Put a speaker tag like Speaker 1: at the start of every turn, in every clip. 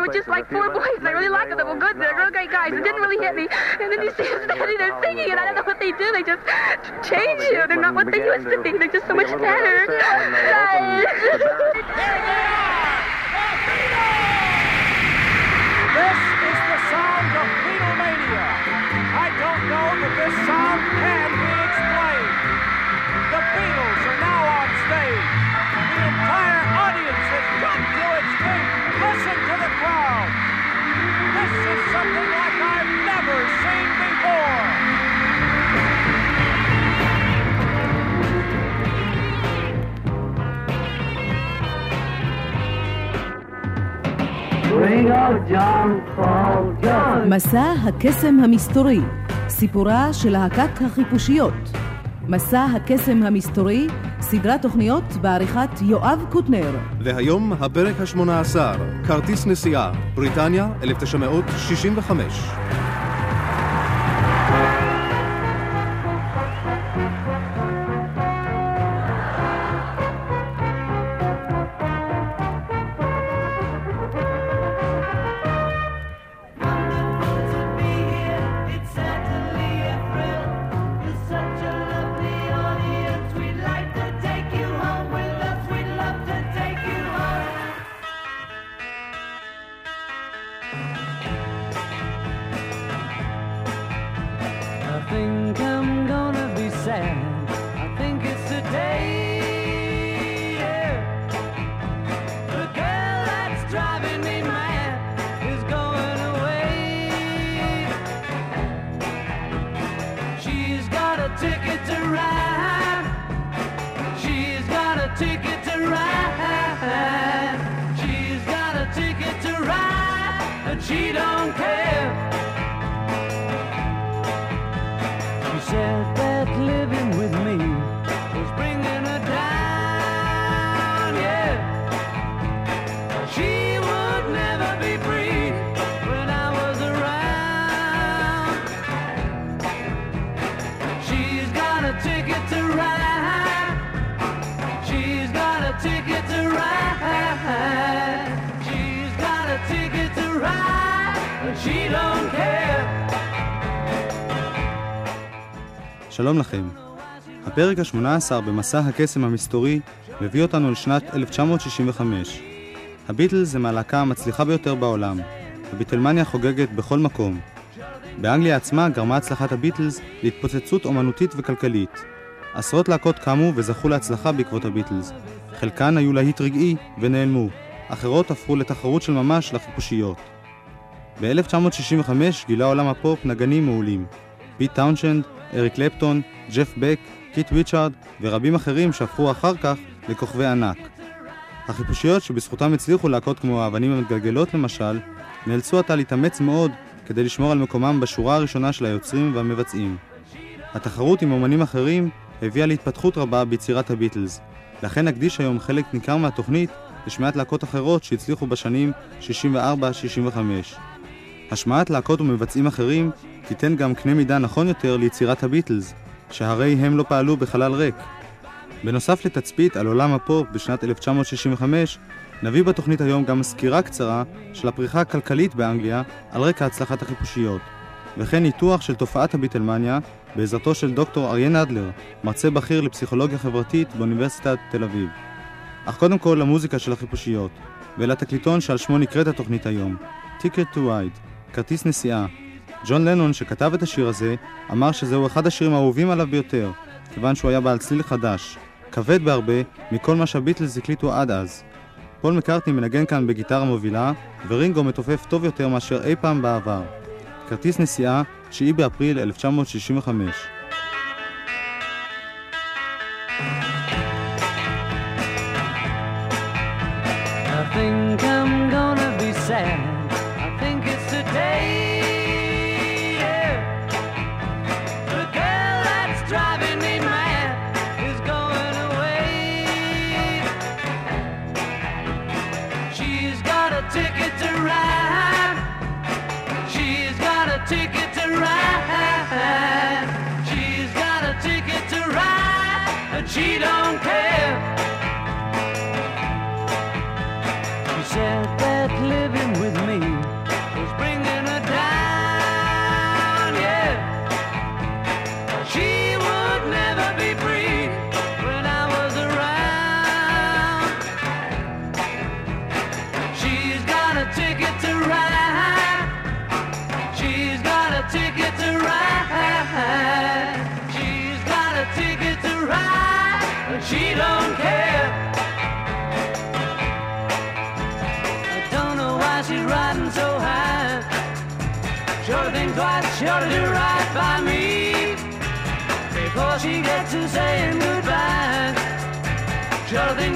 Speaker 1: they were just like four boys, and I really liked them. They were good. They're real great guys. It didn't really hit me. And then you see them standing there singing, and I don't know what they do. They just change you. They're not what they used to be. They're just so much better.
Speaker 2: This is the sound of Beatlemania. I don't know that this sound can be explained. The Beatles are now on stage. The entire audience has jumped to its feet. Listen to the crowd. This is something like I've never seen before.
Speaker 3: מסע הקסם המסתורי, סיפורה של להקת החיפושיות. מסע הקסם המסתורי, סדרת תוכניות בעריכת יואב קוטנר.
Speaker 4: והיום הפרק השמונה עשר, כרטיס נסיעה, בריטניה, 1965.
Speaker 5: She don't
Speaker 6: שלום לכם. הפרק ה-18 במסע הקסם המסתורי מביא אותנו לשנת 1965. הביטלס הם הלהקה המצליחה ביותר בעולם. הביטלמניה חוגגת בכל מקום. באנגליה עצמה גרמה הצלחת הביטלס להתפוצצות אומנותית וכלכלית. עשרות להקות קמו וזכו להצלחה בעקבות הביטלס. חלקן היו להיט רגעי ונעלמו, אחרות הפכו לתחרות של ממש לחיפושיות. ב-1965 גילה עולם הפופ נגנים מעולים. פיט טאונשנד, אריק קלפטון, ג'ף בק, קיט ריצ'ארד ורבים אחרים שהפכו אחר כך לכוכבי ענק. החיפושיות שבזכותם הצליחו להקות כמו האבנים המתגלגלות למשל, נאלצו עתה להתאמץ מאוד כדי לשמור על מקומם בשורה הראשונה של היוצרים והמבצעים. התחרות עם אומנים אחרים הביאה להתפתחות רבה ביצירת הביטלס, לכן נקדיש היום חלק ניכר מהתוכנית לשמיעת להקות אחרות שהצליחו בשנים 64-65. השמעת להקות ומבצעים אחרים תיתן גם קנה מידה נכון יותר ליצירת הביטלס, שהרי הם לא פעלו בחלל ריק. בנוסף לתצפית על עולם הפופ בשנת 1965, נביא בתוכנית היום גם סקירה קצרה של הפריחה הכלכלית באנגליה על רקע הצלחת החיפושיות, וכן ניתוח של תופעת הביטלמניה בעזרתו של דוקטור אריה נדלר, מרצה בכיר לפסיכולוגיה חברתית באוניברסיטת תל אביב. אך קודם כל למוזיקה של החיפושיות, ולתקליטון שעל שמו נקראת התוכנית היום, Ticket to Ride, כרטיס נסיעה. ג'ון לנון שכתב את השיר הזה, אמר שזהו אחד השירים האהובים עליו ביותר, כיוון שהוא היה בעל צליל חדש, כבד בהרבה מכל מה שהביטלס הקליטו עד אז. פול מקארטני מנגן כאן בגיטרה מובילה, ורינגו מתופף טוב יותר מאשר אי פעם בעבר. כרטיס נסיעה, 9 באפריל 1965.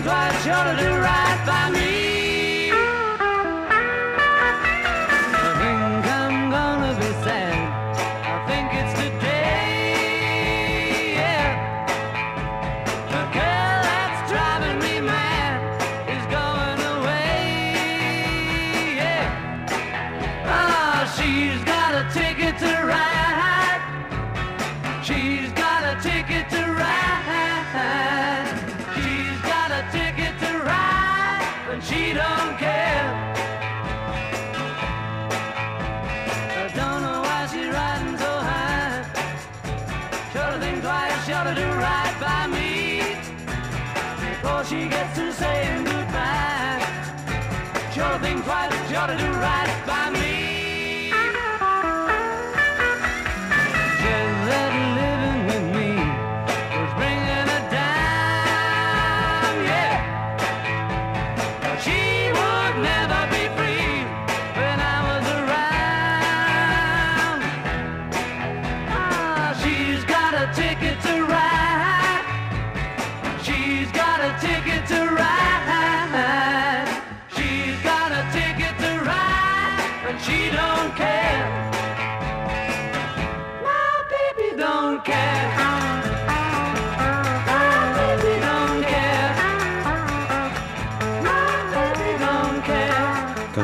Speaker 5: Cause you're to do right by me.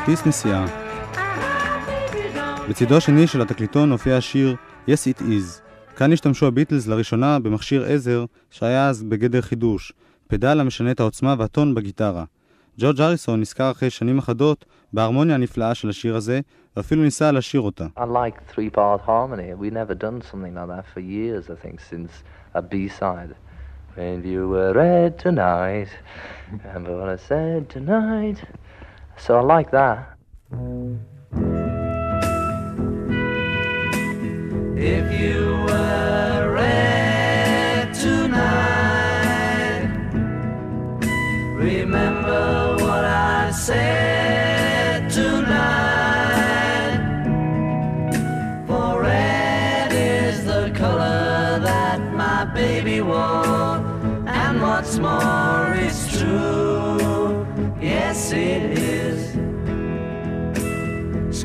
Speaker 6: כרטיס נסיעה. בצידו השני של התקליטון הופיע השיר "Yes It Is". כאן השתמשו הביטלס לראשונה במכשיר עזר שהיה אז בגדר חידוש, פדל המשנה את העוצמה והטון בגיטרה. ג'ורג' אריסון נזכר אחרי שנים אחדות בהרמוניה הנפלאה של השיר הזה, ואפילו ניסה לשיר אותה.
Speaker 7: Unlike three-part harmony, we never done something like that for years, I think, since a B-side. When you were tonight, what I said tonight. So I like that.
Speaker 5: If you were red tonight, remember what I said.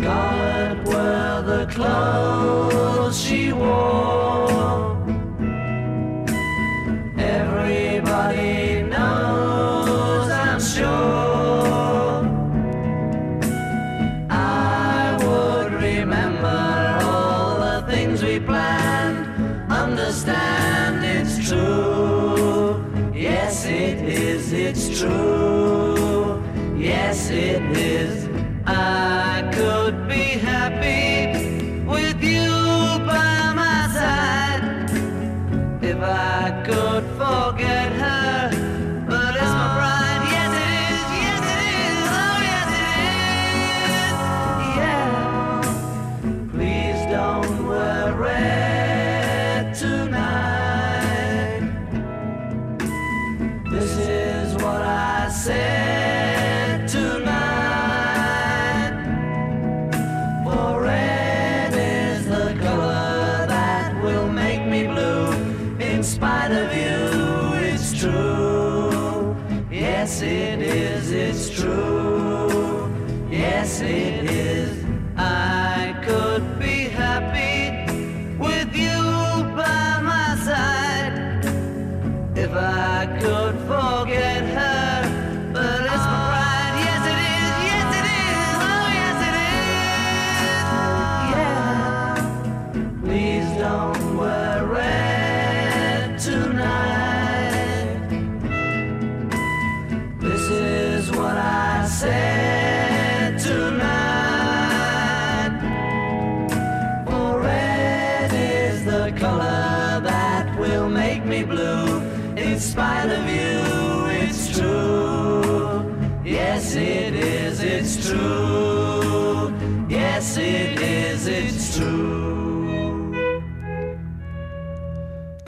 Speaker 5: scarlet were the clouds.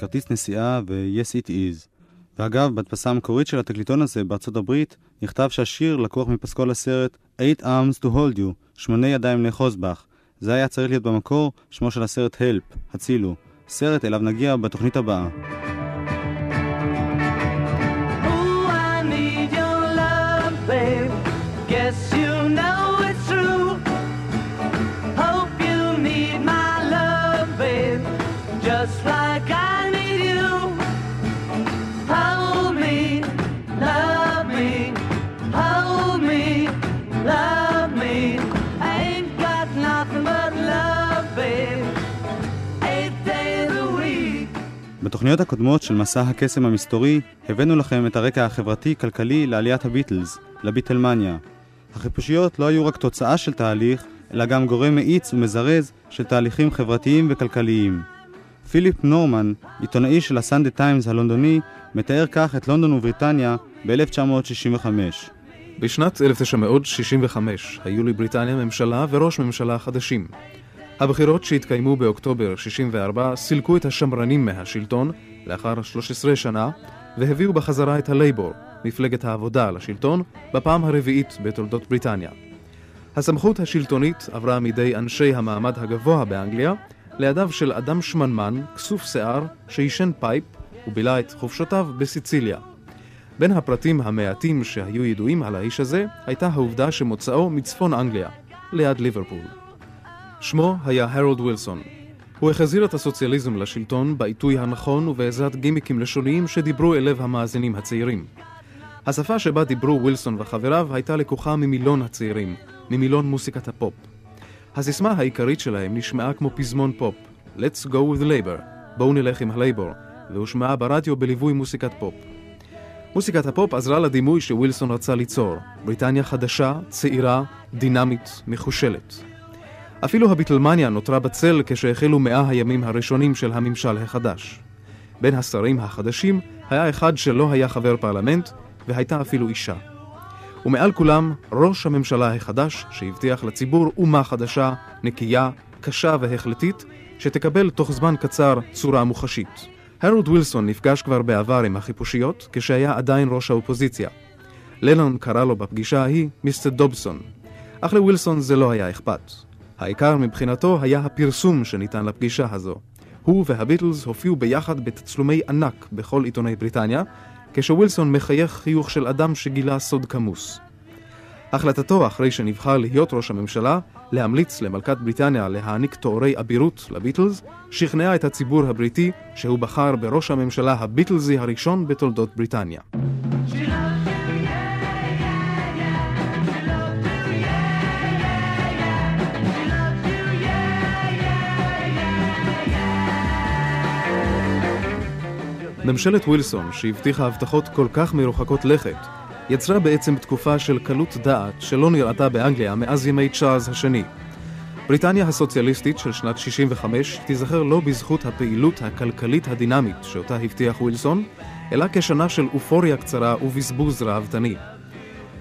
Speaker 6: כרטיס נסיעה ו-Yes It Is. ואגב, בהדפסה המקורית של התקליטון הזה בארצות הברית, נכתב שהשיר לקוח מפסקול הסרט "Eight Arms to Hold You", שמונה ידיים לאחוז בך. זה היה צריך להיות במקור שמו של הסרט "Help", הצילו. סרט אליו נגיע בתוכנית הבאה. בתוכניות הקודמות של מסע הקסם המסתורי, הבאנו לכם את הרקע החברתי-כלכלי לעליית הביטלס, לביטלמניה. החיפושיות לא היו רק תוצאה של תהליך, אלא גם גורם מאיץ ומזרז של תהליכים חברתיים וכלכליים. פיליפ נורמן, עיתונאי של הסנדה טיימס הלונדוני, מתאר כך את לונדון ובריטניה ב-1965.
Speaker 4: בשנת 1965 היו לבריטניה ממשלה וראש ממשלה חדשים. הבחירות שהתקיימו באוקטובר 64 סילקו את השמרנים מהשלטון לאחר 13 שנה והביאו בחזרה את הלייבור, מפלגת העבודה, לשלטון בפעם הרביעית בתולדות בריטניה. הסמכות השלטונית עברה מידי אנשי המעמד הגבוה באנגליה לידיו של אדם שמנמן, כסוף שיער, שעישן פייפ ובילה את חופשותיו בסיציליה. בין הפרטים המעטים שהיו ידועים על האיש הזה, הייתה העובדה שמוצאו מצפון אנגליה, ליד ליברפול. שמו היה הרולד ווילסון. הוא החזיר את הסוציאליזם לשלטון בעיתוי הנכון ובעזרת גימיקים לשוניים שדיברו אל לב המאזינים הצעירים. השפה שבה דיברו ווילסון וחבריו הייתה לקוחה ממילון הצעירים, ממילון מוסיקת הפופ. הסיסמה העיקרית שלהם נשמעה כמו פזמון פופ, Let's go with Labour, בואו נלך עם הלייבור, והושמעה ברדיו בליווי מוסיקת פופ. מוסיקת הפופ עזרה לדימוי שווילסון רצה ליצור, בריטניה חדשה, צעירה, דינמית, מחושלת. אפילו הביטלמניה נותרה בצל כשהחלו מאה הימים הראשונים של הממשל החדש. בין השרים החדשים היה אחד שלא היה חבר פרלמנט, והייתה אפילו אישה. ומעל כולם, ראש הממשלה החדש, שהבטיח לציבור אומה חדשה, נקייה, קשה והחלטית, שתקבל תוך זמן קצר צורה מוחשית. הרולד ווילסון נפגש כבר בעבר עם החיפושיות, כשהיה עדיין ראש האופוזיציה. לנון קרא לו בפגישה ההיא מיסטר דובסון. אך לווילסון זה לא היה אכפת. העיקר מבחינתו היה הפרסום שניתן לפגישה הזו. הוא והביטלס הופיעו ביחד בתצלומי ענק בכל עיתוני בריטניה, כשווילסון מחייך חיוך של אדם שגילה סוד כמוס. החלטתו, אחרי שנבחר להיות ראש הממשלה, להמליץ למלכת בריטניה להעניק תוארי אבירות לביטלס, שכנעה את הציבור הבריטי שהוא בחר בראש הממשלה הביטלסי הראשון בתולדות בריטניה. ממשלת ווילסון, שהבטיחה הבטחות כל כך מרוחקות לכת, יצרה בעצם תקופה של קלות דעת שלא נראתה באנגליה מאז ימי צ'ארלס השני. בריטניה הסוציאליסטית של שנת 65 תיזכר לא בזכות הפעילות הכלכלית הדינמית שאותה הבטיח ווילסון, אלא כשנה של אופוריה קצרה ובזבוז ראוותני.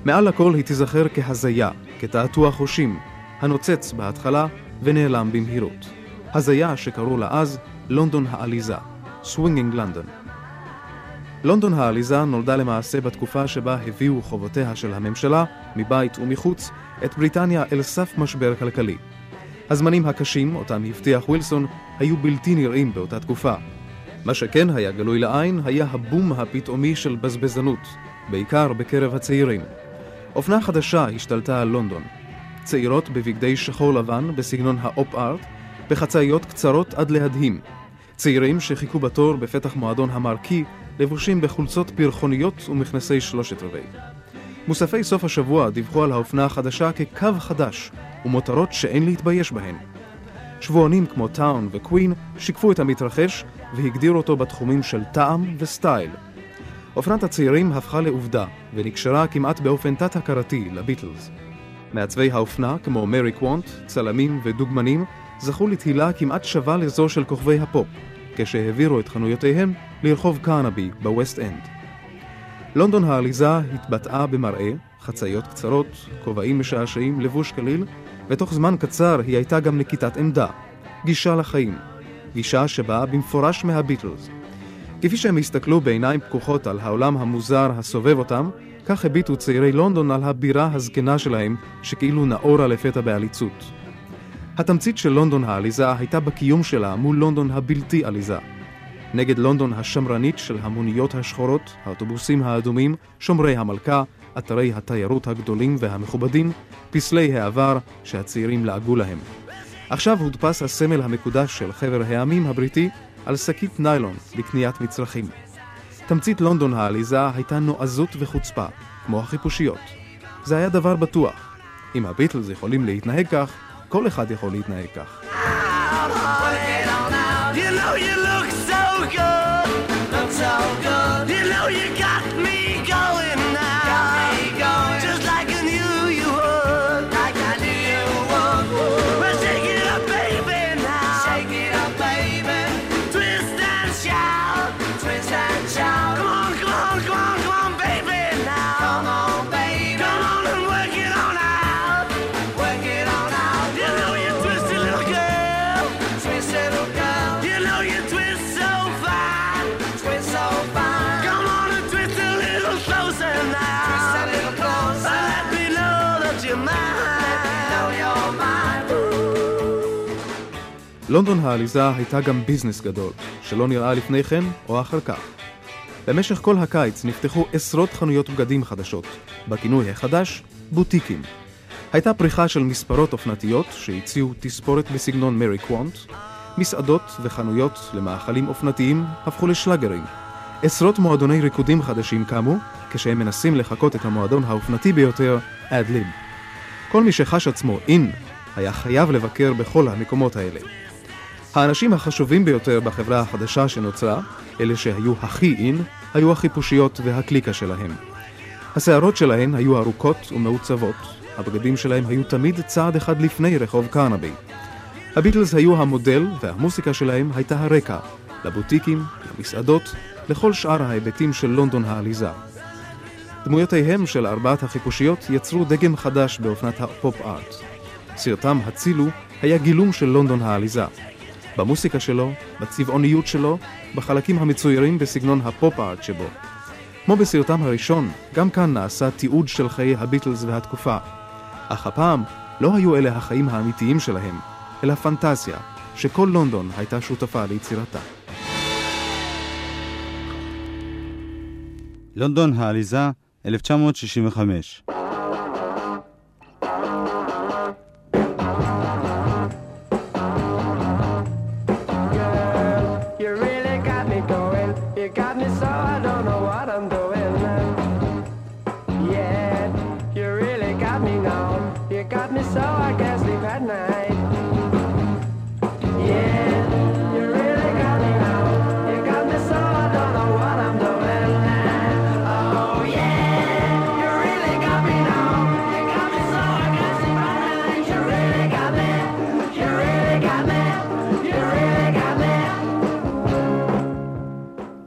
Speaker 4: מעל לכל היא תיזכר כהזיה, כתעתוע חושים, הנוצץ בהתחלה ונעלם במהירות. הזיה שקראו לה אז לונדון העליזה, Swinging London. לונדון העליזה נולדה למעשה בתקופה שבה הביאו חובותיה של הממשלה, מבית ומחוץ, את בריטניה אל סף משבר כלכלי. הזמנים הקשים, אותם הבטיח ווילסון, היו בלתי נראים באותה תקופה. מה שכן היה גלוי לעין, היה הבום הפתאומי של בזבזנות, בעיקר בקרב הצעירים. אופנה חדשה השתלטה על לונדון. צעירות בבגדי שחור לבן בסגנון האופ-ארט, בחצאיות קצרות עד להדהים. צעירים שחיכו בתור בפתח מועדון המרקי לבושים בחולצות פרחוניות ומכנסי שלושת רבעי. מוספי סוף השבוע דיווחו על האופנה החדשה כקו חדש ומותרות שאין להתבייש בהן. שבועונים כמו טאון וקווין שיקפו את המתרחש והגדירו אותו בתחומים של טעם וסטייל. אופנת הצעירים הפכה לעובדה ונקשרה כמעט באופן תת-הכרתי לביטלס. מעצבי האופנה, כמו מרי קוונט, צלמים ודוגמנים, זכו לתהילה כמעט שווה לזו של כוכבי הפופ, כשהעבירו את חנויותיהם לרחוב קרנבי בווסט אנד. לונדון העליזה התבטאה במראה, חצאיות קצרות, כובעים משעשעים, לבוש קליל, ותוך זמן קצר היא הייתה גם נקיטת עמדה, גישה לחיים, גישה שבאה במפורש מהביטלס. כפי שהם הסתכלו בעיניים פקוחות על העולם המוזר הסובב אותם, כך הביטו צעירי לונדון על הבירה הזקנה שלהם, שכאילו נאורה לפתע בעליצות. התמצית של לונדון העליזה הייתה בקיום שלה מול לונדון הבלתי עליזה. נגד לונדון השמרנית של המוניות השחורות, האוטובוסים האדומים, שומרי המלכה, אתרי התיירות הגדולים והמכובדים, פסלי העבר שהצעירים לעגו להם. עכשיו הודפס הסמל המקודש של חבר העמים הבריטי על שקית ניילון לקניית מצרכים. תמצית לונדון העליזה הייתה נועזות וחוצפה, כמו החיפושיות. זה היה דבר בטוח. אם הביטלס יכולים להתנהג כך, כל אחד יכול להתנהג כך.
Speaker 5: You know you look so good, look so good.
Speaker 4: לונדון העליזה הייתה גם ביזנס גדול, שלא נראה לפני כן או אחר כך. במשך כל הקיץ נפתחו עשרות חנויות בגדים חדשות, בכינוי החדש בוטיקים. הייתה פריחה של מספרות אופנתיות שהציעו תספורת בסגנון מרי קוונט, מסעדות וחנויות למאכלים אופנתיים הפכו לשלאגרים. עשרות מועדוני ריקודים חדשים קמו, כשהם מנסים לחקות את המועדון האופנתי ביותר, אד-ליב. כל מי שחש עצמו אין, היה חייב לבקר בכל המקומות האלה. האנשים החשובים ביותר בחברה החדשה שנוצרה, אלה שהיו הכי אין, היו החיפושיות והקליקה שלהם. השערות שלהן היו ארוכות ומעוצבות, הבגדים שלהם היו תמיד צעד אחד לפני רחוב קרנבי. הביטלס היו המודל והמוסיקה שלהם הייתה הרקע, לבוטיקים, למסעדות, לכל שאר ההיבטים של לונדון העליזה. דמויותיהם של ארבעת החיפושיות יצרו דגם חדש באופנת הפופ-ארט. סרטם הצילו היה גילום של לונדון העליזה. במוסיקה שלו, בצבעוניות שלו, בחלקים המצוירים בסגנון הפופ-ארט שבו. כמו בסרטם הראשון, גם כאן נעשה תיעוד של חיי הביטלס והתקופה. אך הפעם לא היו אלה החיים האמיתיים שלהם, אלא פנטזיה, שכל לונדון הייתה שותפה ליצירתה.
Speaker 6: לונדון העליזה, 1965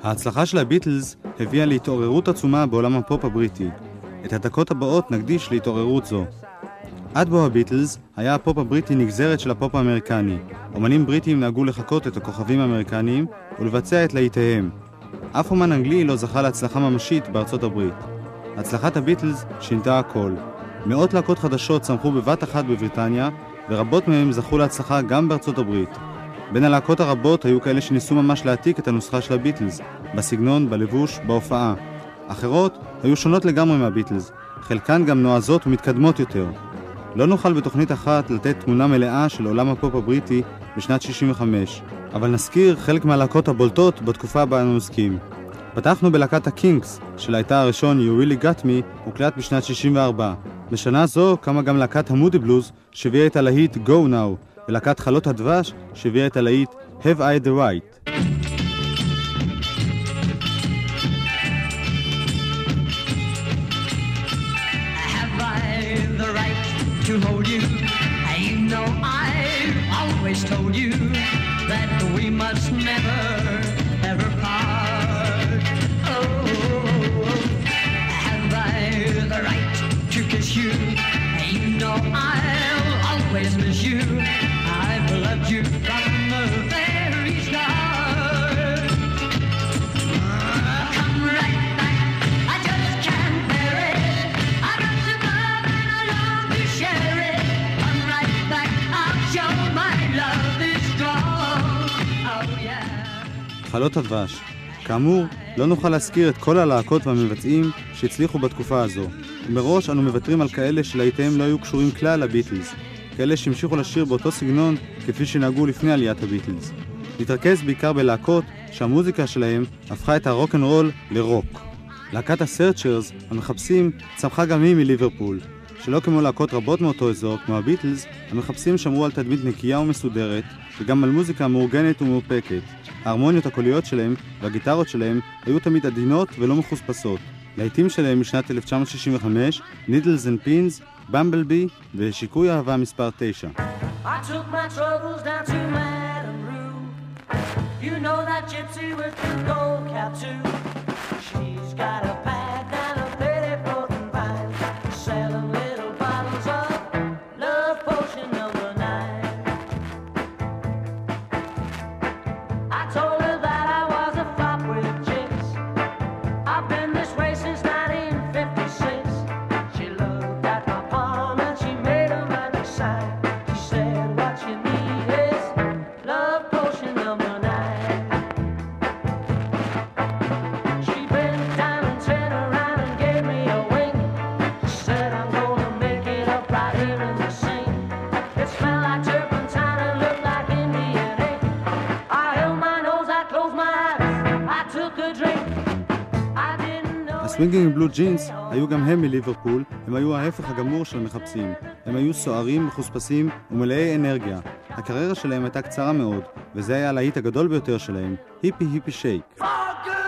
Speaker 6: ההצלחה של הביטלס הביאה להתעוררות עצומה בעולם הפופ הבריטי. את הדקות הבאות נקדיש להתעוררות זו. עד בוא הביטלס היה הפופ הבריטי נגזרת של הפופ האמריקני. אומנים בריטים נהגו לחקות את הכוכבים האמריקניים ולבצע את להיטיהם. אף אומן אנגלי לא זכה להצלחה ממשית בארצות הברית. הצלחת הביטלס שינתה הכל. מאות להקות חדשות צמחו בבת אחת בבריטניה, ורבות מהן זכו להצלחה גם בארצות הברית. בין הלהקות הרבות היו כאלה שניסו ממש להעתיק את הנוסחה של הביטלס, בסגנון, בלבוש, בהופעה. אחרות היו שונות לגמרי מהביטלס, חלקן גם נועזות ומתקדמות יותר. לא נוכל בתוכנית אחת לתת תמונה מלאה של עולם הפופ הבריטי בשנת 65, אבל נזכיר חלק מהלהקות הבולטות בתקופה בה אנו עוסקים. פתחנו בלהקת הקינגס, שלהייתה הראשון You Really Got Me, הוקלט בשנת 64. בשנה זו קמה גם להקת המודי בלוז, שהביאה את הלהיט Go Now, ולהקת חלות הדבש, שהביאה את הלהיט Have I the Right. חלות הדבש. כאמור, לא נוכל להזכיר את כל הלהקות והמבצעים שהצליחו בתקופה הזו, ומראש אנו מוותרים על כאלה שלהיטיהם לא היו קשורים כלל לביטלס, כאלה שהמשיכו לשיר באותו סגנון כפי שנהגו לפני עליית הביטלס. נתרכז בעיקר בלהקות שהמוזיקה שלהם הפכה את הרוקנרול לרוק. להקת הסרצ'רס, המחפשים, צמחה גם היא מליברפול. שלא כמו להקות רבות מאותו אזור, כמו הביטלס, המחפשים שמרו על תדמית נקייה ומסודרת, וגם על מוזיקה מאורגנת ומאופקת. ההרמוניות הקוליות שלהם והגיטרות שלהם היו תמיד עדינות ולא מחוספסות. להיטים שלהם משנת 1965, Needles and Pins, במבלבי ושיקוי אהבה מספר 9.
Speaker 5: I took my troubles down to Madame Rue. You know that gypsy with the gold cap too. She's got a know.
Speaker 6: הסווינגינג בלו ג'ינס היו גם הם מליברפול, הם היו ההפך הגמור של המחפשים. הם היו סוערים, מחוספסים ומלאי אנרגיה. הקריירה שלהם הייתה קצרה מאוד, וזה היה הלהיט הגדול ביותר שלהם, היפי היפי שייק.
Speaker 5: For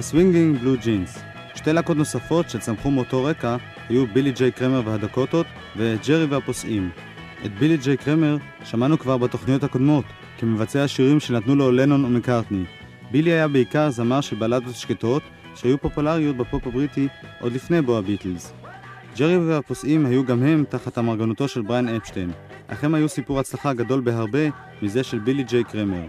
Speaker 6: הסווינגינג בלו ג'ינס. שתי להקות נוספות שצמחו מאותו רקע היו בילי ג'יי קרמר והדקוטות וג'רי והפוסעים. את בילי ג'יי קרמר שמענו כבר בתוכניות הקודמות, כמבצע השירים שנתנו לו לנון ומקארטני. בילי היה בעיקר זמר של בלדות שקטות, שהיו פופולריות בפופ הבריטי עוד לפני בוא הביטלס. ג'רי והפוסעים היו גם הם תחת אמרגנותו של בריין אפשטיין, אך הם היו סיפור הצלחה גדול בהרבה מזה של בילי ג'יי קרמר.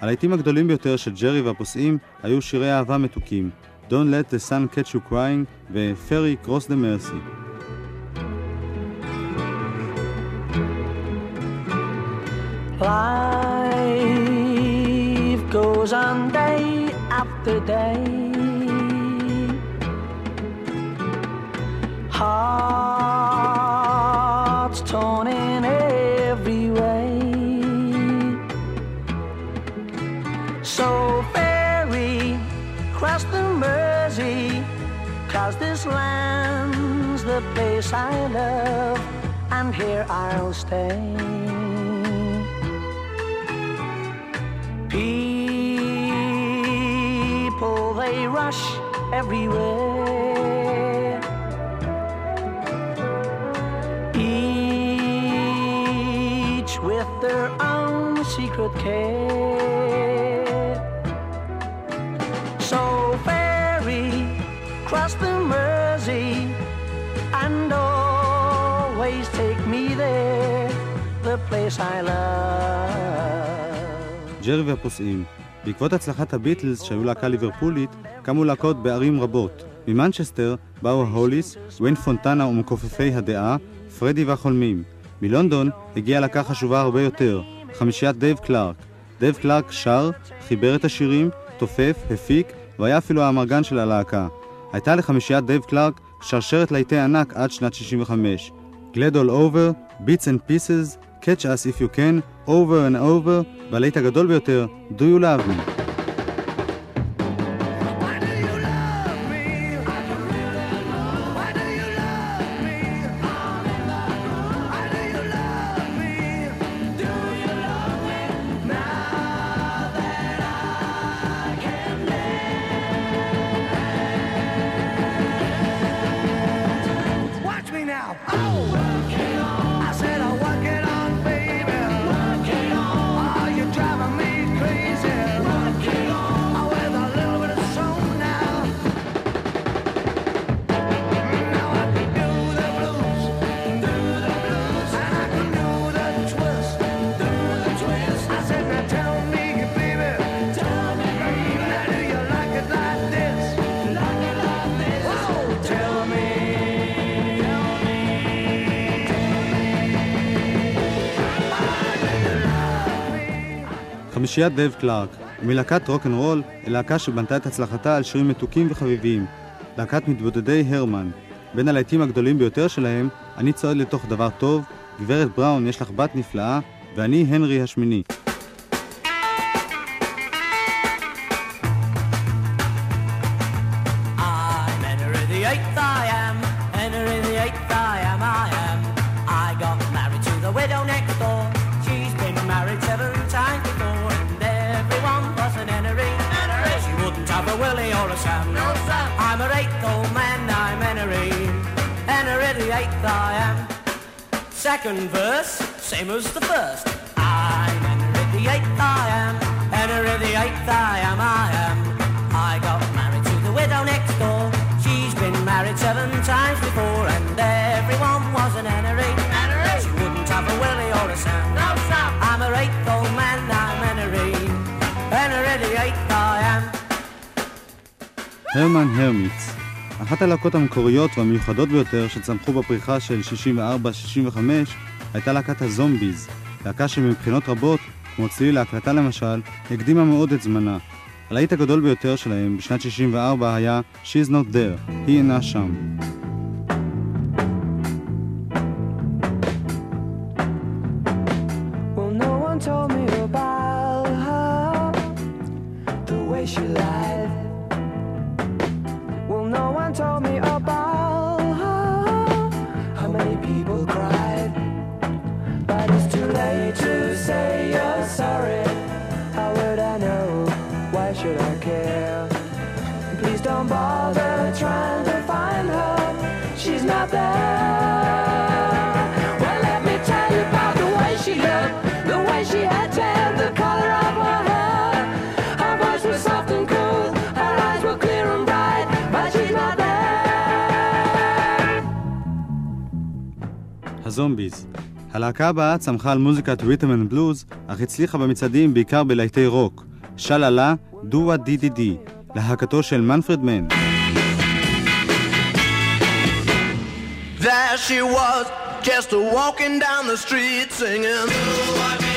Speaker 6: הלהיטים הגדולים ביותר של ג'רי והפוסעים היו שירי אהבה מתוקים, Don't Let the Sun Catch You Crying ו-Ferry Cross the Mercy.
Speaker 5: Life goes on day after day. Hearts torn cause this land's the place I love, and here I'll stay. People, they rush everywhere. Each with their own secret care. The place I love.
Speaker 6: ג'רי והפוסעים. בעקבות הצלחת הביטלס, שהיו להקה ליברפולית, קמו להקות בערים רבות. ממנצ'סטר באו ההוליס, ויין פונטנה ומכופפי הדעה, פרדי והחולמים. מלונדון הגיעה להקה חשובה הרבה יותר, חמישיית דייב קלארק. דייב קלארק שר, חיבר את השירים, תופף, הפיק, והיה אפילו האמרגן של הלהקה. הייתה לחמישיית דייב קלארק שרשרת להיטי ענק עד שנת 65. Glad All Over, Beats and Pieces, Catch Us If You Can, Over and Over, והלהיט הגדול ביותר, Do You Love Me.
Speaker 5: Why do you love me? Why do you love me?
Speaker 6: חמישיית דייב קלארק, ומלהקת רוקנרול אל להקה שבנתה את הצלחתה על שירים מתוקים וחביבים, להקת מתבודדי הרמן. בין הלהיטים הגדולים ביותר שלהם, אני צועד לתוך דבר טוב, גברת בראון יש לך בת נפלאה, ואני הנרי השמיני.
Speaker 5: the eighth I am. Second verse, same as the first. I'm Henry the eighth I am. Henry the eighth I am, I am. I got married to the widow next door. She's been married seven times before and everyone was an Henry. Henry. She wouldn't have a Willie or a Sam. No, Sam. I'm a eighth old man, I'm Henry. Henry the eighth I am.
Speaker 6: Hermann Hermits אחת הלהקות המקוריות והמיוחדות ביותר שצמחו בפריחה של 64-65 הייתה להקת הזומביז, להקה שמבחינות רבות, כמו צליל להקלטה למשל, הקדימה מאוד את זמנה. הלהיט הגדול ביותר שלהם בשנת 64 היה She's Not There, היא אינה שם. הזומביז. הלהקה הבאה צמחה על מוזיקת ריתם אנד בלוז, אך הצליחה במצעדים בעיקר בלהיטי רוק. Sha La La, Do Wah Diddy Diddy, להקתו של מנפרד מן.
Speaker 8: There she was, just walking down the street singing.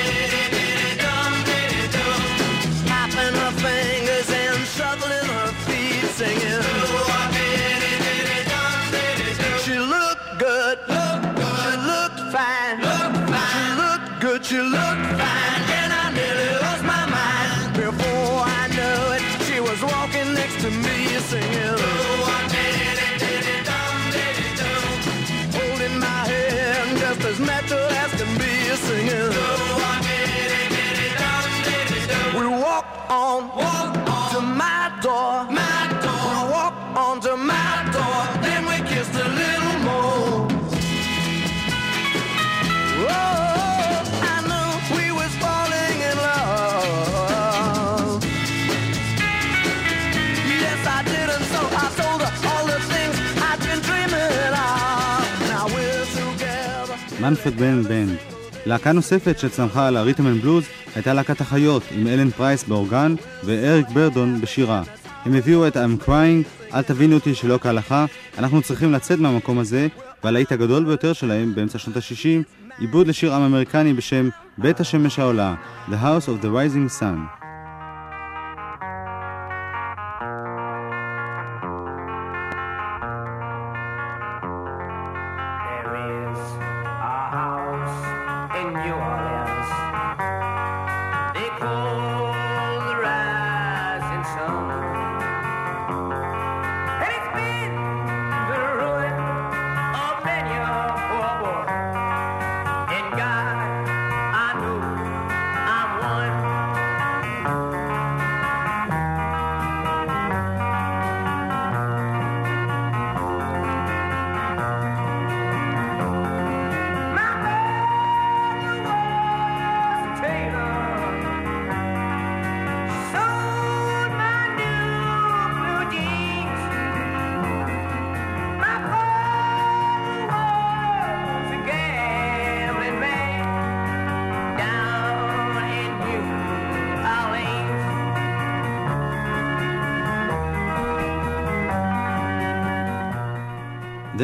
Speaker 6: מנפרד מן בנד. להקה נוספת שצמחה על הריתם אנד בלוז הייתה להקת החיות עם אלן פרייס באורגן ואריק ברדון בשירה. הם הביאו את I'm Crying, אל תבינו אותי שלא כהלכה, אנחנו צריכים לצאת מהמקום הזה, והלהיט הגדול ביותר שלהם באמצע שנות ה-60, עיבוד לשיר עם אמריקני בשם בית השמש העולה, The House of the Rising Sun.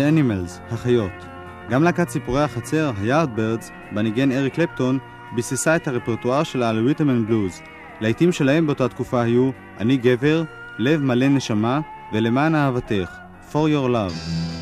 Speaker 6: Animals, החיות. גם להקת ציפורי החצר, היארד בירדס, בה ניגן אריק קלפטון, ביססה את הרפרטואר שלה על אנד בלוז. להיטים שלהם באותה תקופה היו "אני גבר", "לב מלא נשמה" ו"למען אהבתך", For Your Love.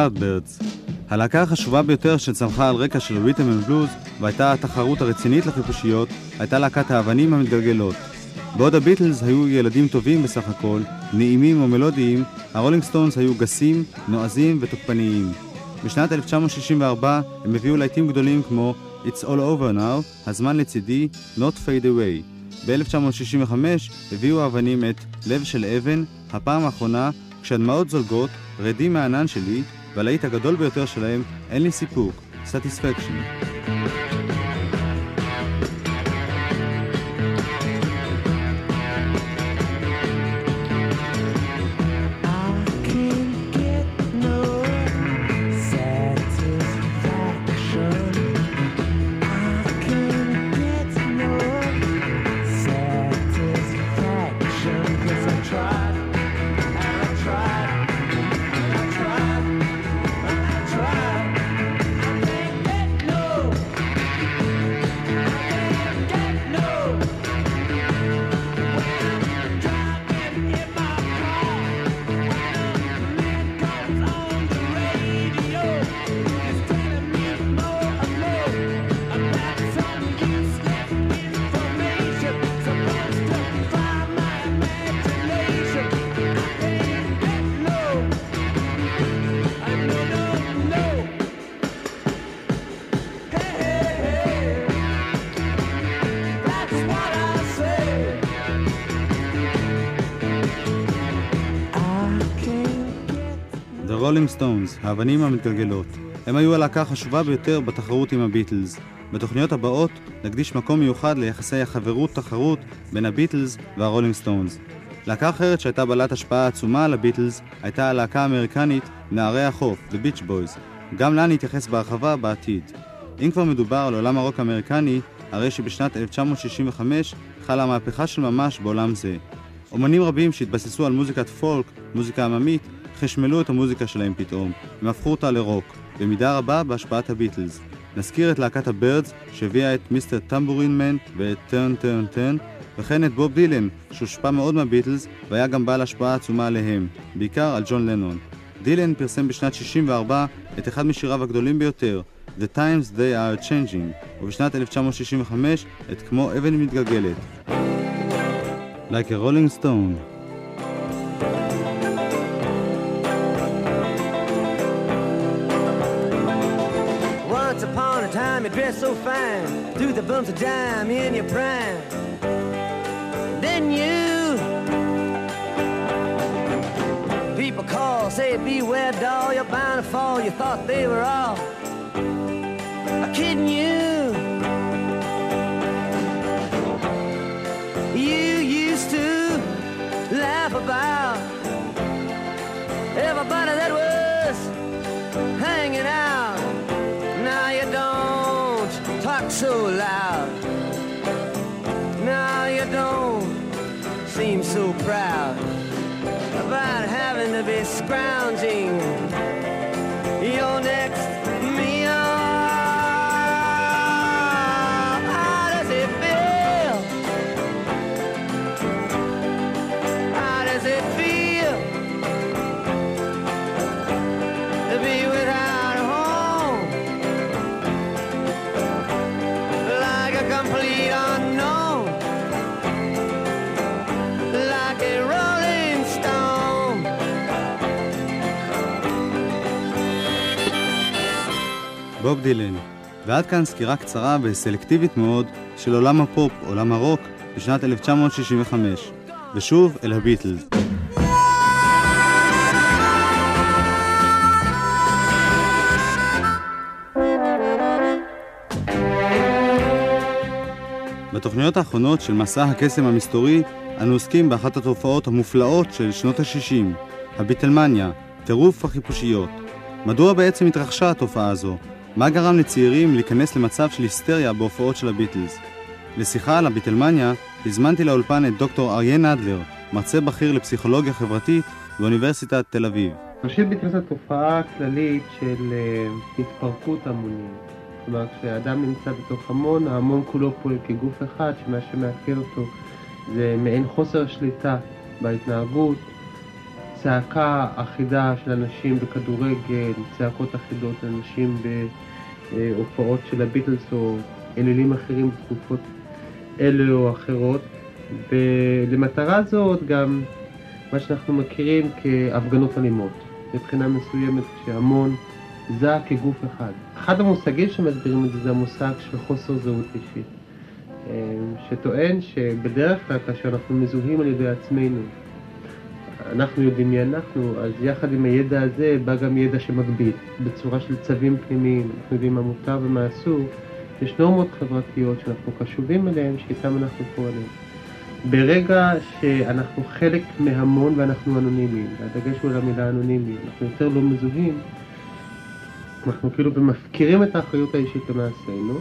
Speaker 6: היארדברדס. הלהקה החשובה ביותר שצמחה על רקע של ריתם אנד בלוז והייתה התחרות הרצינית לחיפושיות, הייתה להקת האבנים המתגלגלות. בעוד הביטלס היו ילדים טובים בסך הכל, נעימים ומלודיים, הרולינג סטונס היו גסים, נועזים ותוקפניים. בשנת 1964 הם הביאו להיטים גדולים כמו It's All Over Now, הזמן לצידי, Not Fade Away. ב-1965 הביאו האבנים את לב של אבן, הפעם האחרונה, כשהדמעות זולגות, רדים מהענן שלי, והלהיט הגדול ביותר שלהם, אין לי סיפוק, Satisfaction. Stones, האבנים המתגלגלות. הם היו הלהקה החשובה ביותר בתחרות עם הביטלס. בתוכניות הבאות נקדיש מקום מיוחד ליחסי החברות-תחרות בין הביטלס והרולינג סטונס. להקה אחרת שהייתה בעלת השפעה עצומה על הביטלס הייתה הלהקה האמריקנית נערי החוף, The Beach Boys. גם לה נתייחס בהרחבה בעתיד. אם כבר מדובר על עולם הרוק האמריקני, הרי שבשנת 1965 חלה מהפכה של ממש בעולם זה. אומנים רבים שהתבססו על מוזיקת פולק, מוזיקה עממית, חשמלו את המוזיקה שלהם פתאום. הם הפכו אותה לרוק, במידה רבה בהשפעת הביטלס. נזכיר את להקת הבירדס שהביאה את Mr. Tambourine Man ואת Turn Turn Turn, וכן את בוב דילן, שהושפע מאוד מהביטלס והיה גם בעל השפעה עצומה עליהם, בעיקר על ג'ון לנון. דילן פרסם בשנת 64 את אחד משיריו הגדולים ביותר, The Times They Are Changing, ובשנת 1965 את כמו אבן מתגלגלת. Like a Rolling Stone.
Speaker 9: So fine, threw the bumps of dime in your prime. Then you, people call, say beware doll, you're bound to fall. You thought they were all kidding you. You used to laugh about everybody proud about having to be scrounging. Your next
Speaker 6: בוב דילן. ועד כאן סקירה קצרה וסלקטיבית מאוד של עולם הפופ, עולם הרוק, בשנת 1965. ושוב אל הביטלס. בתוכניות האחרונות של מסע הקסם המסתורי, אנו עוסקים באחת התופעות המופלאות של שנות ה-60, הביטלמניה, טירוף החיפושיות. מדוע בעצם התרחשה התופעה הזו? מה גרם לצעירים להיכנס למצב של היסטריה בהופעות של הביטלס? לשיחה על הביטלמניה, הזמנתי לאולפן את דוקטור אריה נדלר, מרצה בכיר לפסיכולוגיה חברתית באוניברסיטת תל אביב.
Speaker 10: ראשית מתייחס לתופעה הכללית של אה, התפרקות המונים. כלומר, כשאדם נמצא בתוך המון, ההמון כולו פועל כגוף אחד, שמה שמאפיין אותו זה מעין חוסר שליטה בהתנהגות, צעקה אחידה של אנשים בכדורגל, צעקות אחידות של אנשים בהופעות של הביטלס או אלילים אחרים בתקופות אלה או אחרות. ולמטרה זאת גם מה שאנחנו מכירים כהפגנות אלימות. מבחינה מסוימת כשהמון זע כגוף אחד. אחד המושגים שמסבירים את זה זה המושג של חוסר זהות אישית. אה, שטוען שבדרך כלל כאשר אנחנו מזוהים על ידי עצמנו, אנחנו יודעים מי אנחנו, אז יחד עם הידע הזה בא גם ידע שמגביל, בצורה של צווים פנימיים, אנחנו יודעים מה מותר ומה אסור, יש נורמות חברתיות שאנחנו קשובים אליהן, שאיתן אנחנו פועלים. ברגע שאנחנו חלק מהמון ואנחנו אנונימיים, והדגש הוא על המילה אנונימי, אנחנו יותר לא מזוהים, אנחנו כאילו מפקירים את האחריות האישית למעשינו,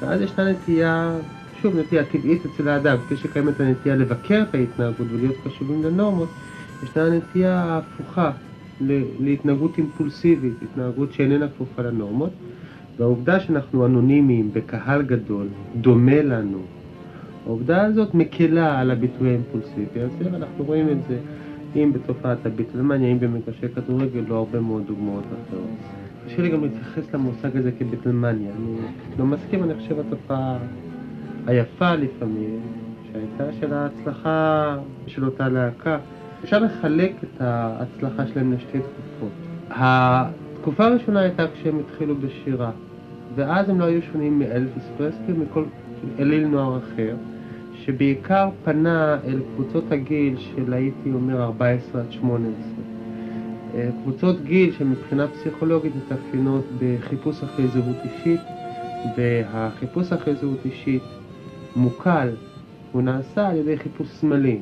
Speaker 10: ואז ישנה נטייה, שוב נטייה טבעית אצל האדם, כפי שקיימת הנטייה לבקר את ההתנהגות ולהיות קשובים לנורמות, ישנה נטייה הפוכה להתנהגות אימפולסיבית, התנהגות שאיננה כפופה לנורמות, והעובדה שאנחנו אנונימיים בקהל גדול, דומה לנו, העובדה הזאת מקלה על הביטוי האימפולסיבי הזה, ואנחנו רואים את זה אם בתופעת הביטלמניה, אם במגרשי כדורגל, לא הרבה מאוד דוגמאות אחרות. קשה לי גם להתייחס למושג הזה כביטלמניה. אני לא מסכים, אני חושב התופעה היפה לפעמים, שהייתה של ההצלחה של אותה להקה. אפשר לחלק את ההצלחה שלהם לשתי תקופות. התקופה הראשונה הייתה כשהם התחילו בשירה, ואז הם לא היו שונים מאלוויס פרסקי מכל אליל נוער אחר, שבעיקר פנה אל קבוצות הגיל של הייתי אומר 14 עד 18. אה, קבוצות גיל שמבחינה פסיכולוגית מתאפיינות בחיפוש אחרי זהות אישית, והחיפוש אחרי זהות אישית מוקל, הוא נעשה על ידי חיפוש סמלי.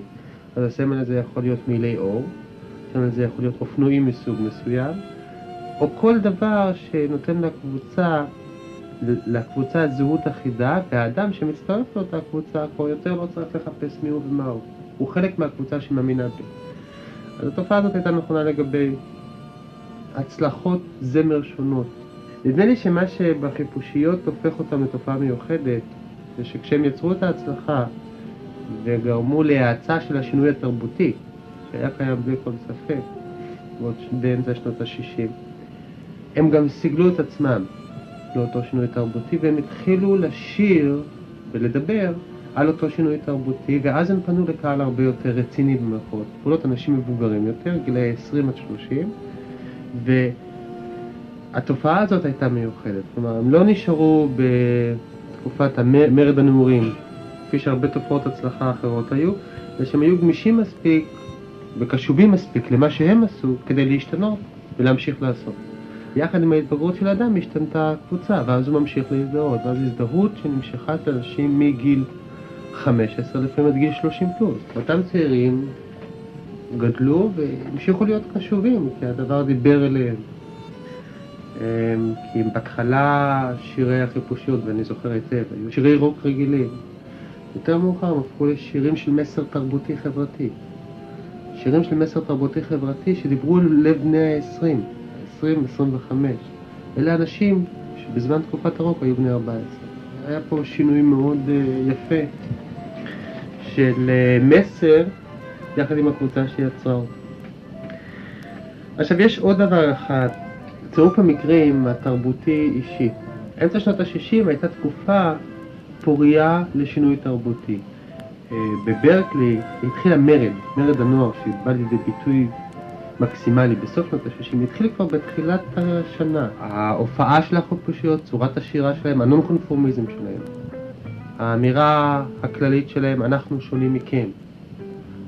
Speaker 10: אז הסמל הזה יכול להיות מילי אור, הסמל הזה יכול להיות אופנועים מסוג מסוים, או כל דבר שנותן לקבוצה, לקבוצה זהות אחידה, והאדם שמצטרף לאותה קבוצה כבר יותר לא צריך לחפש מי הוא ומה הוא. הוא חלק מהקבוצה שמאמינה בי. אז התופעה הזאת הייתה נכונה לגבי הצלחות זמר שונות. נדמה לי שמה שבחיפושיות הופך אותם לתופעה מיוחדת, זה שכשהם יצרו את ההצלחה וגרמו להאצה של השינוי התרבותי, שהיה קיים בלי כל ספק, עוד באמצע שנות ה-60, הם גם סיגלו את עצמם לאותו שינוי תרבותי, והם התחילו לשיר ולדבר על אותו שינוי תרבותי, ואז הם פנו לקהל הרבה יותר רציני במרכאות. פעולות אנשים מבוגרים יותר, גילאי 20 עד 30, והתופעה הזאת הייתה מיוחדת. כלומר, הם לא נשארו בתקופת מרד הנעורים, כפי שהרבה תופעות הצלחה אחרות היו, אלא שהם היו גמישים מספיק וקשובים מספיק למה שהם עשו כדי להשתנות ולהמשיך לעשות. יחד עם ההתבגרות של האדם השתנתה הקבוצה, ואז הוא ממשיך להזדהות, ואז הזדהות שנמשכה את האנשים מגיל 15 לפעמים עד גיל 30 פלוס. אותם צעירים גדלו והמשיכו להיות קשובים, כי הדבר דיבר אליהם. אמ, כי בהתחלה שירי החיפושיות, ואני זוכר היטב, היו שירי רוק רגילים. יותר מאוחר הם הפכו לשירים של מסר תרבותי חברתי. שירים של מסר תרבותי חברתי שדיברו ללב בני ה-20, 20, 25. אלה אנשים שבזמן תקופת הרוק היו בני 14. היה פה שינוי מאוד uh, יפה של uh, מסר יחד עם הקבוצה שיצרה. עכשיו יש עוד דבר אחד, צירוף המקרים התרבותי-אישי. אמצע שנות ה-60 הייתה תקופה פוריה לשינוי תרבותי. Uh, בברקלי התחיל המרד, מרד הנוער, שבא לידי ביטוי מקסימלי בסוף שנות ה-60, התחיל כבר בתחילת השנה. ההופעה של החיפושיות, צורת השירה שלהם, הנון-קונפורמיזם שלהם, האמירה הכללית שלהם, אנחנו שונים מכם.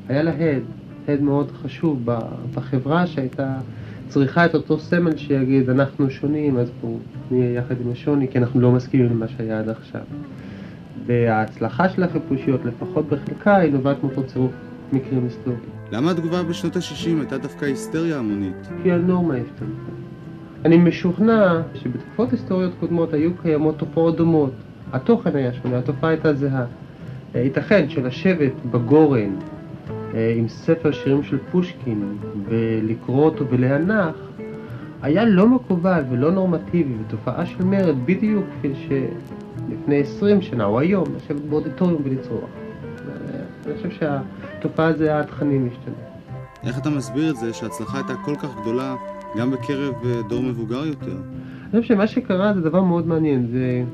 Speaker 10: היה לה הד, הד מאוד חשוב בחברה שהייתה צריכה את אותו סמל שיגיד אנחנו שונים, אז בואו נהיה יחד עם השוני, כי אנחנו לא מסכימים למה שהיה עד עכשיו. וההצלחה של החיפושיות, לפחות בחלקה, היא נובעת מאותו צירוף מקרים היסטוריים.
Speaker 6: למה התגובה בשנות ה-60 הייתה דווקא היסטריה המונית?
Speaker 10: כי הנורמה השתנתה. אני משוכנע שבתקופות היסטוריות קודמות היו קיימות תופעות דומות. התוכן היה שונה, התופעה הייתה זהה. אה, ייתכן שלשבת בגורן אה, עם ספר שירים של פושקין ולקרוא אותו ולהנח היה לא מקובל ולא נורמטיבי ותופעה של מרד בדיוק כפי שלפני 20 שנה או היום לשבת באודיטוריום ולצרוח. אני חושב שהתופעה הזו התכנים משתנה.
Speaker 6: איך אתה מסביר את זה שההצלחה הייתה כל כך גדולה גם בקרב אה, דור מבוגר יותר?
Speaker 10: אני חושב שמה שקרה זה דבר מאוד מעניין, זה...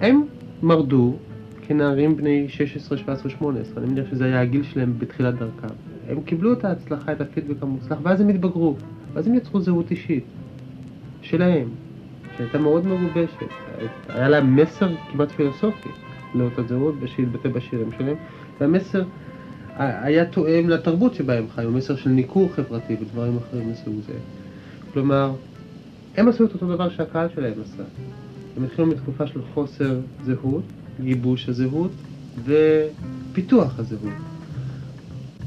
Speaker 10: הם מרדו כנערים בני 16, 17, 18, אני מניח שזה היה הגיל שלהם בתחילת דרכם. הם קיבלו את ההצלחה, את הפידבק המוצלח, ואז הם התבגרו, ואז הם יצרו זהות אישית שלהם, שהייתה מאוד מגובשת. היה להם מסר כמעט פילוסופי לאותה זהות, ושהתבטא בשירים שלהם, והמסר היה תואם לתרבות שבה הם חיו, מסר של ניכור חברתי ודברים אחרים מסוג זה. כלומר, הם עשו את אותו דבר שהקהל שלהם עשה. הם התחילו מתקופה של חוסר זהות, גיבוש הזהות ופיתוח הזהות.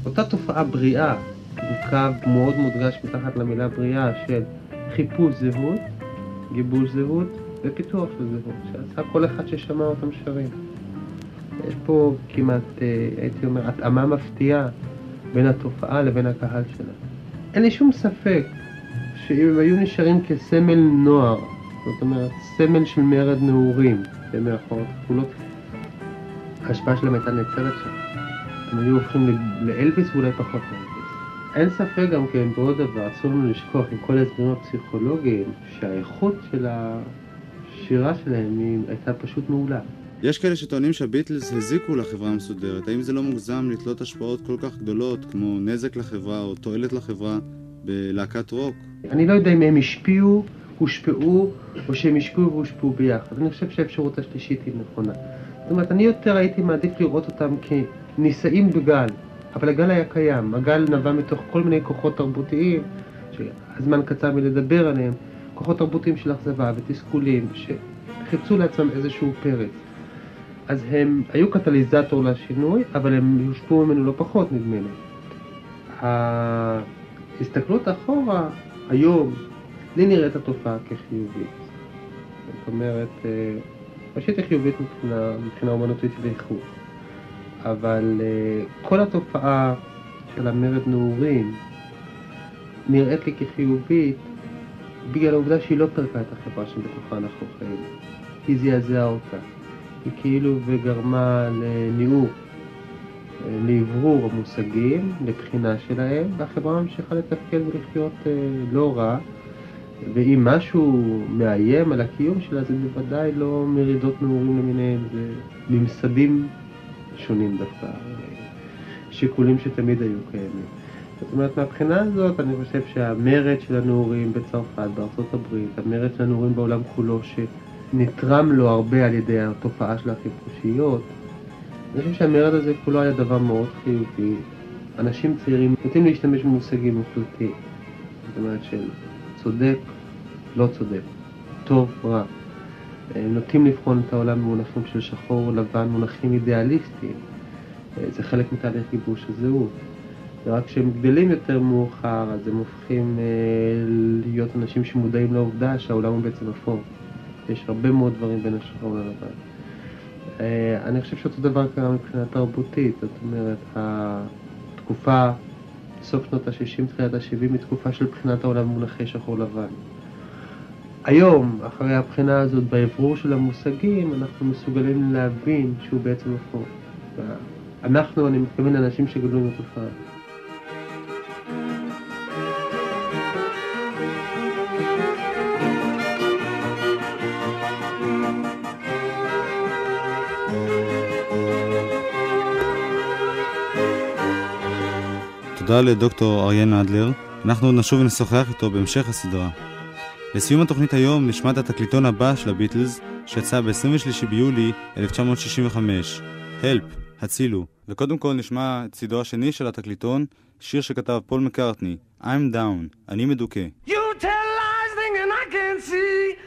Speaker 10: אותה תופעה בריאה, עם קו מאוד מודגש מתחת למילה בריאה של חיפוש זהות, גיבוש זהות ופיתוח של זהות, שעשה כל אחד ששמע אותם שרים. יש פה כמעט, אה, הייתי אומר, התאמה מפתיעה בין התופעה לבין הקהל שלה. אין לי שום ספק שאם היו נשארים כסמל נוער, זאת אומרת, סמל של מרד נעורים, במירכאות כפולות, ההשפעה שלהם הייתה נעצרת שם. הם היו הופכים לאלביס ואולי פחות. אין ספק גם כן בעוד דבר, אסור לנו לשכוח עם כל ההסברים הפסיכולוגיים, שהאיכות של השירה שלהם היא הייתה פשוט מעולה.
Speaker 6: יש כאלה שטוענים שהביטלס הזיקו לחברה המסודרת. האם זה לא מוגזם לתלות השפעות כל כך גדולות, כמו נזק לחברה או תועלת לחברה, בלהקת רוק?
Speaker 10: אני לא יודע אם הם השפיעו, הושפעו, או שהם השפיעו והושפעו ביחד. אני חושב שהאפשרות השלישית היא נכונה. זאת אומרת, אני יותר הייתי מעדיף לראות אותם כנישאים בגל, אבל הגל היה קיים. הגל נבע מתוך כל מיני כוחות תרבותיים, שהזמן קצר מלדבר עליהם, כוחות תרבותיים של אכזבה ותסכולים, שחיפשו לעצמם איזשהו פרץ. אז הם היו קטליזטור לשינוי, אבל הם יושפעו ממנו לא פחות, נדמה לי. ההסתכלות אחורה, היום, לי נראית התופעה כחיובית. זאת אומרת, אה, ראשית היא חיובית מבחינה, מבחינה אומנותית ואיכות, אבל אה, כל התופעה של המרד נעורים נראית לי כחיובית בגלל העובדה שהיא לא פירקה את החברה שבתוכה אנחנו חיים. היא זעזעה אותה. היא כאילו וגרמה לניעור, אה, לאוורור המושגים, לבחינה שלהם, והחברה ממשיכה לתפקד ולחיות אה, לא רע. ואם משהו מאיים על הקיום שלה, זה בוודאי לא מרידות נעורים למיניהם, זה ממסדים שונים דווקא, שיקולים שתמיד היו קיימים. זאת אומרת, מהבחינה הזאת, אני חושב שהמרד של הנעורים בצרפת, בארצות הברית, המרד של הנעורים בעולם כולו, שנתרם לו הרבה על ידי התופעה של החיפושיות, אני חושב שהמרד הזה כולו היה דבר מאוד חיובי. אנשים צעירים נוטים להשתמש במושגים מוחלטים. זאת אומרת של צודק, לא צודק, טוב, רע. הם נוטים לבחון את העולם במונחים של שחור, לבן, מונחים אידיאליסטיים. אה, זה חלק מתהליך גיבוש הזהות. ורק כשהם גדלים יותר מאוחר, אז הם הופכים אה, להיות אנשים שמודעים לעובדה שהעולם הוא בעצם אפור. יש הרבה מאוד דברים בין השחור ללבן. אה, אני חושב שאותו דבר קרה מבחינה תרבותית, זאת אומרת, התקופה, סוף שנות ה-60, תחילת ה-70, היא תקופה של בחינת העולם במונחי שחור לבן. היום, אחרי הבחינה הזאת, באוורור של המושגים, אנחנו מסוגלים להבין שהוא בעצם הפוך. אנחנו, אני מתכוון לאנשים שגדלו עם התופעה.
Speaker 6: תודה לדוקטור אריה נדלר, אנחנו נשוב ונשוחח איתו בהמשך הסדרה. לסיום התוכנית היום נשמע את התקליטון הבא של הביטלס, שיצא ב-23 ביולי 1965, "הלפ", הצילו, וקודם כל נשמע את צידו השני של התקליטון, שיר שכתב פול מקארטני, I'm Down, אני מדוכא.
Speaker 2: You tell lies thinking I can
Speaker 6: see.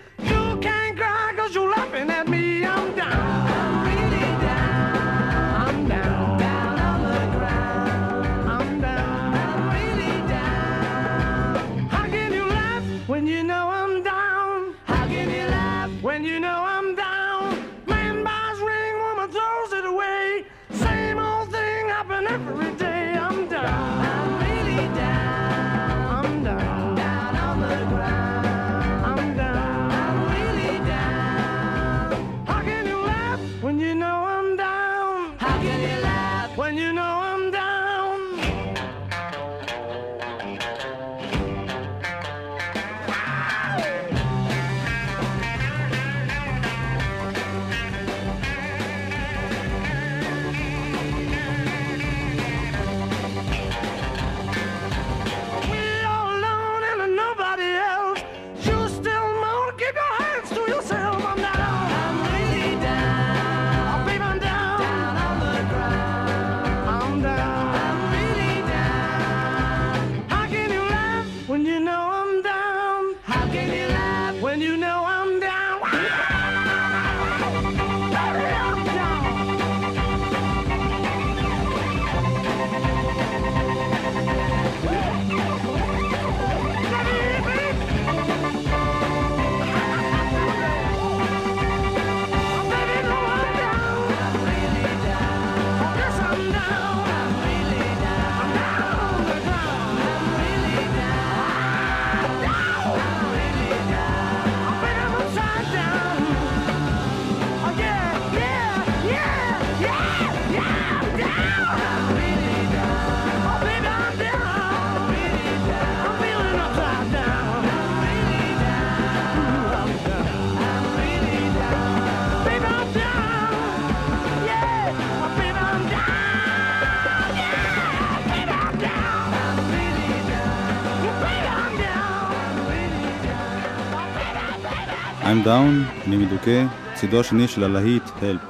Speaker 6: דאון אני מדוכא, צידו השני של הלהיט "הלפ".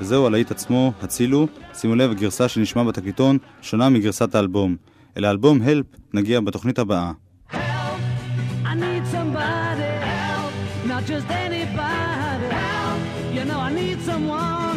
Speaker 6: וזהו הלהיט עצמו, הצילו, שימו לב, גרסה שנשמע בתקליטון שונה מגרסת האלבום. אל האלבום "הלפ" נגיע בתוכנית הבאה.
Speaker 5: Help. Help, you know I need someone.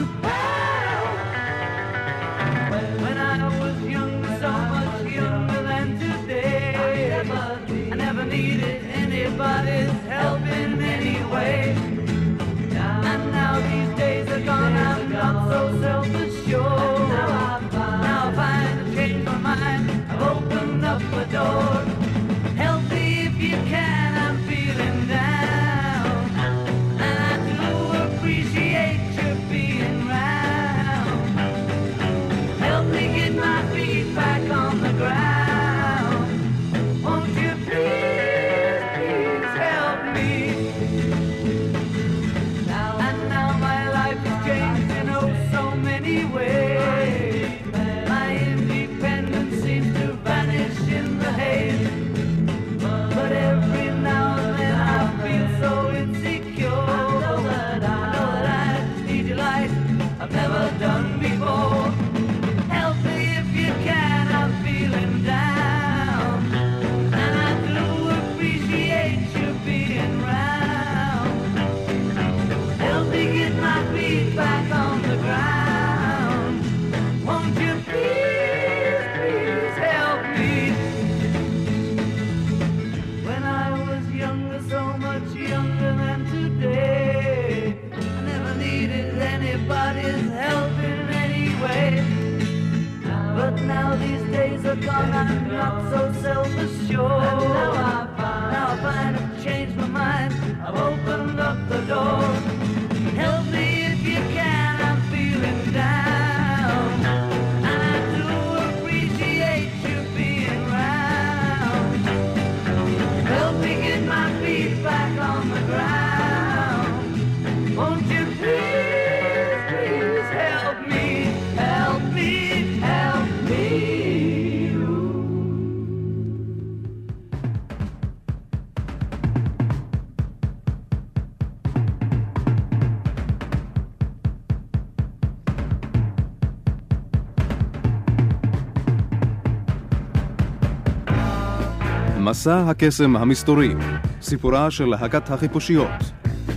Speaker 4: מסע הקסם המסתורי, סיפורה של להקת החיפושיות.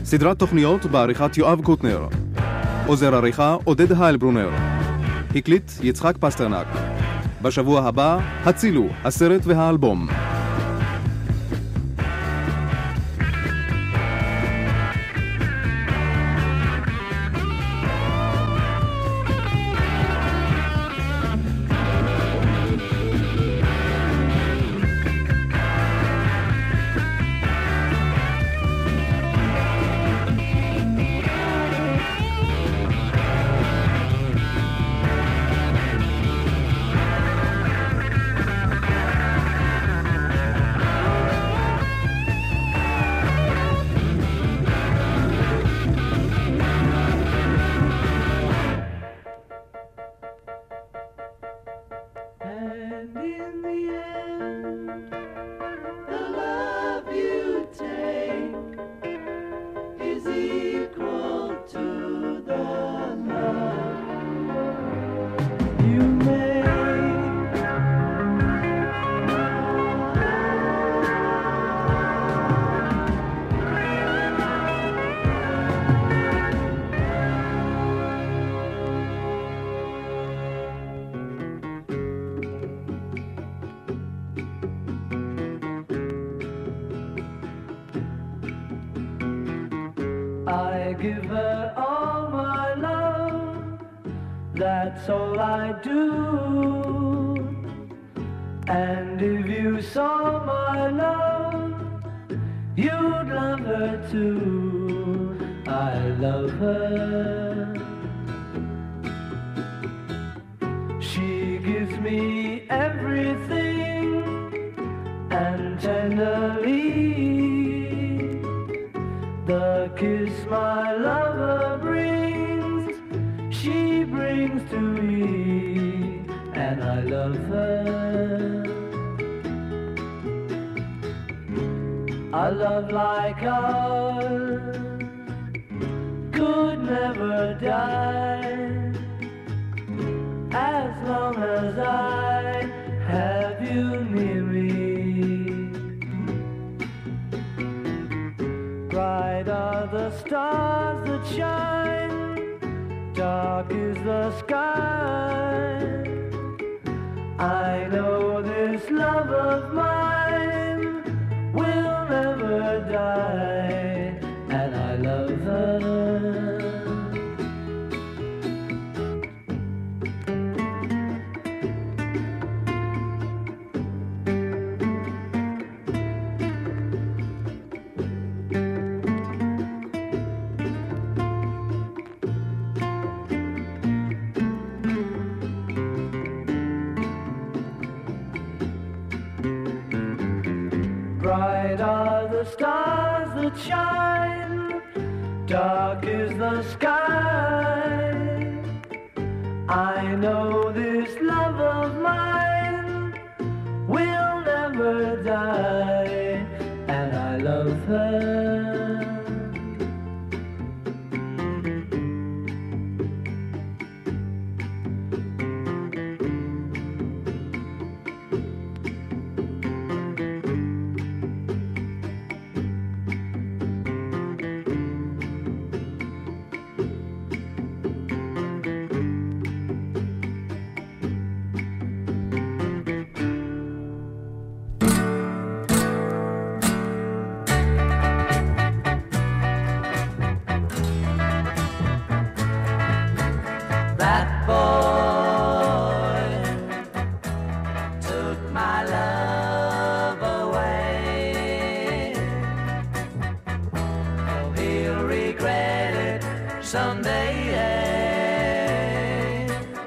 Speaker 4: סדרת תוכניות בעריכת יואב קוטנר. עוזר עריכה עודד היילברונר. הקליט יצחק פסטרנק. בשבוע הבא, הצילו, הסרט והאלבום.
Speaker 5: long as I sunshine. Sunday.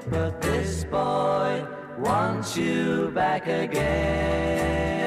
Speaker 5: But this boy wants you back again.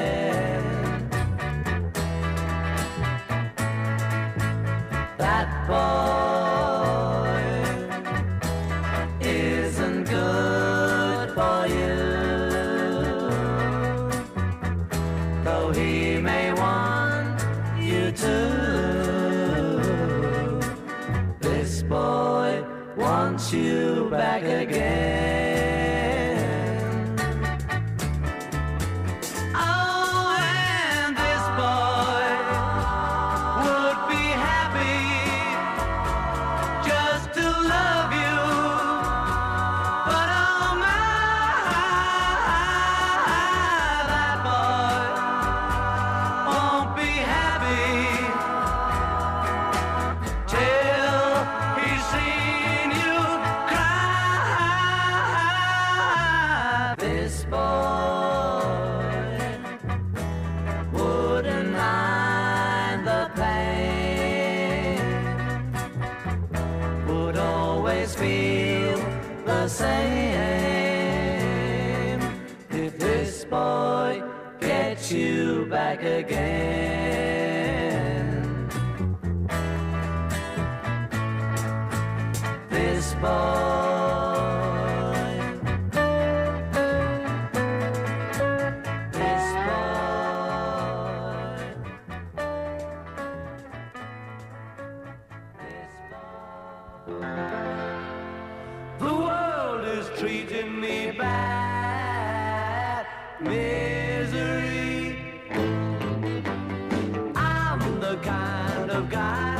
Speaker 5: The kind of guy